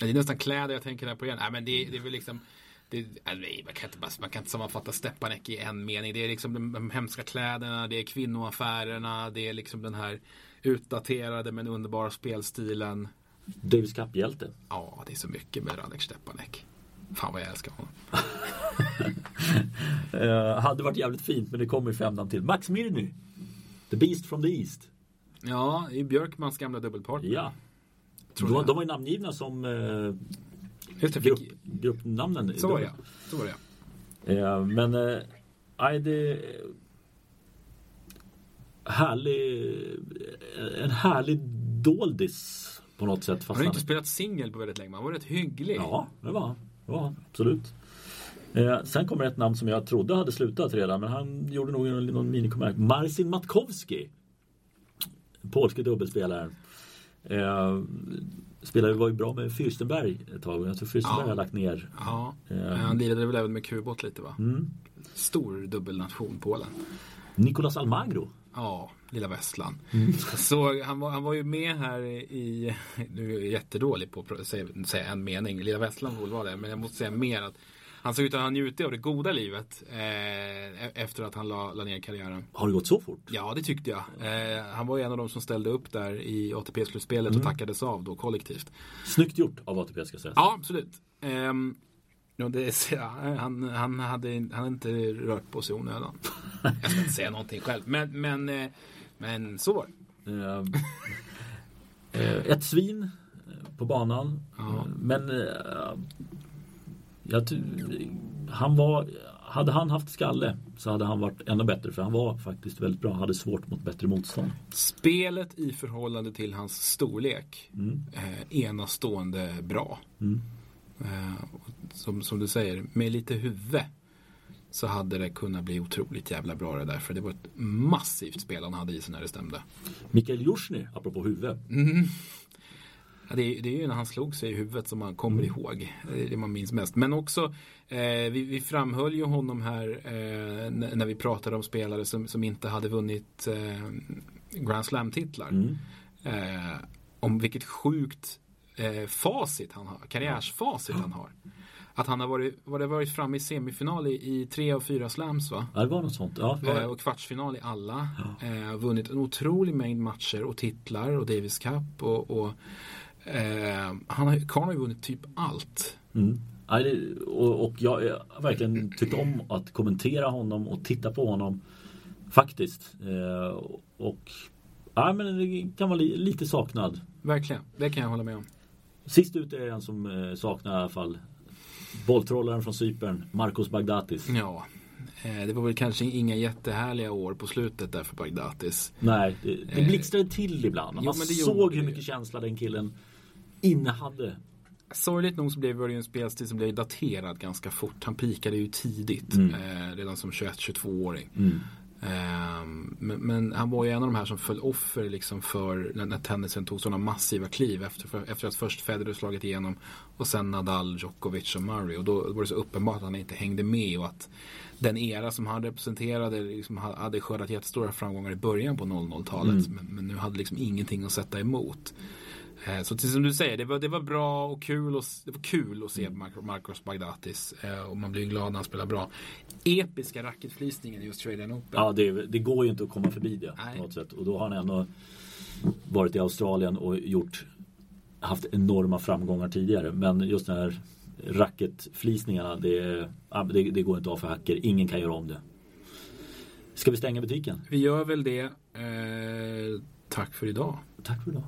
det är nästan kläder jag tänker där på igen. Nej, men det, det är väl liksom det, nej, man, kan inte, man kan inte sammanfatta Stepanek i en mening. Det är liksom de, de hemska kläderna, det är kvinnoaffärerna, det är liksom den här utdaterade men underbara spelstilen. Davis Cup-hjälte. Ja, det är så mycket med Radek Stepanek. Fan vad jag älskar honom. <laughs> Eh, hade varit jävligt fint men det kommer ju fem namn till. Max Mirny. The Beast from the East. Ja, i Björkmans gamla dubbelpartner. Ja. De, jag. de var ju namngivna som eh, Just det, grupp, fick, gruppnamnen. så var det ja. Så var det ja. Eh, men nej, det härlig, en härlig doldis på något sätt. Han har inte spelat singel på väldigt länge, men han var rätt hygglig. ja, det var han. Han, absolut. Eh, sen kommer ett namn som jag trodde hade slutat redan men han gjorde nog någon, minicomeback. Marcin Matkowski. Polske dubbelspelaren. Eh, spelade var ju bra med Fürstenberg ett tag. Jag tror Fürstenberg Ja. har lagt ner. Ja, Eh. han lirade väl även med Kubot lite va? Mm. Stor dubbelnation, Polen. Nicolas Almagro. Ja, lilla Västland. Mm. <laughs> Så han var, han var ju med här i, nu är jag jättedålig på att säga, säga en mening, lilla Västland borde vara det, men jag måste säga mer att han såg ut att ha njutit av det goda livet eh, e- efter att han la, la ner karriären. Har det gått så fort? Ja, det tyckte jag. Eh, han var ju en av de som ställde upp där i ATP-slutspelet och tackades av då kollektivt. Snyggt gjort av ATP ska sägas. Ja, absolut. Ja, det är, han, han, hade, han hade inte rört på sig i onödan. <laughs> Jag ska inte säga någonting själv, men, men, eh, men så var det. Eh, eh, ett svin eh, på banan. Ja. Eh, Men jag, han var, hade han haft skalle så hade han varit ännu bättre för han var faktiskt väldigt bra. Han hade svårt mot bättre motstånd. Spelet i förhållande till hans storlek Mm. eh, enastående bra. Mm. Eh, som, som du säger, med lite huvud så hade det kunnat bli otroligt jävla bra det där. För det var ett massivt spel han hade i sig när det stämde. Mikael Jusjny, apropå huvud. Ja, det, är, det är ju när han slog sig i huvudet som man kommer ihåg. Det är det man minns mest. Men också, eh, vi, vi framhöll ju honom här eh, när vi pratade om spelare som, som inte hade vunnit eh, Grand Slam-titlar. Mm. Eh, om vilket sjukt eh, facit han har, karriärsfacit han har. Att han har varit, var det varit framme i semifinal i, i tre av fyra slams va? Ja, det var något sånt. Ja, det Eh, var, och kvartsfinal i alla. Eh, vunnit en otrolig mängd matcher och titlar och Davis Cup. Och, och, eh, han har, Karl har ju vunnit typ allt. mm. Ja, och, och jag har verkligen tyckt om att kommentera honom och titta på honom. Faktiskt. Eh, och ja, men det kan vara li, lite saknad. Verkligen, det kan jag hålla med om. Sist ut är en som eh, saknar i alla fall bolltrollaren från Cypern, Marcos Bagdatis. Ja, eh, det var väl kanske inga jättehärliga år på slutet där för Bagdatis. Nej, det, det Eh, blixtrade till ibland. Man jo, det såg hur det. mycket känsla den killen innehade. Sorgligt nog så blev det ju en spelstil som blev daterad ganska fort. Han pikade ju tidigt, Mm. eh, redan som 21-22-åring. Mm. Ehm, men, men han var ju en av de här som föll offer liksom för när, när tennisen tog sådana massiva kliv efter, för, efter att först Federer slagit igenom och sen Nadal, Djokovic och Murray. Och då var det så uppenbart att han inte hängde med och att den era som han representerade liksom ha- hade skördat jättestora framgångar i början på 00-talet. Men, men nu hade liksom ingenting att sätta emot. Eh, Så till som du säger, det var, det var bra och kul och, det var kul att se Mar- Marcos Bagdatis. eh, Och man blir glad när han spelar bra. Episka racketflisningen i Australian Open. Ja, det, det går ju inte att komma förbi det Nej. på något sätt. Och då har han ändå varit i Australien och gjort haft enorma framgångar tidigare. Men just den här racketflisningarna, det, det, det går inte av för hacker. Ingen kan göra om det. Ska vi stänga butiken? Vi gör väl det. Eh, tack för idag. Tack för idag.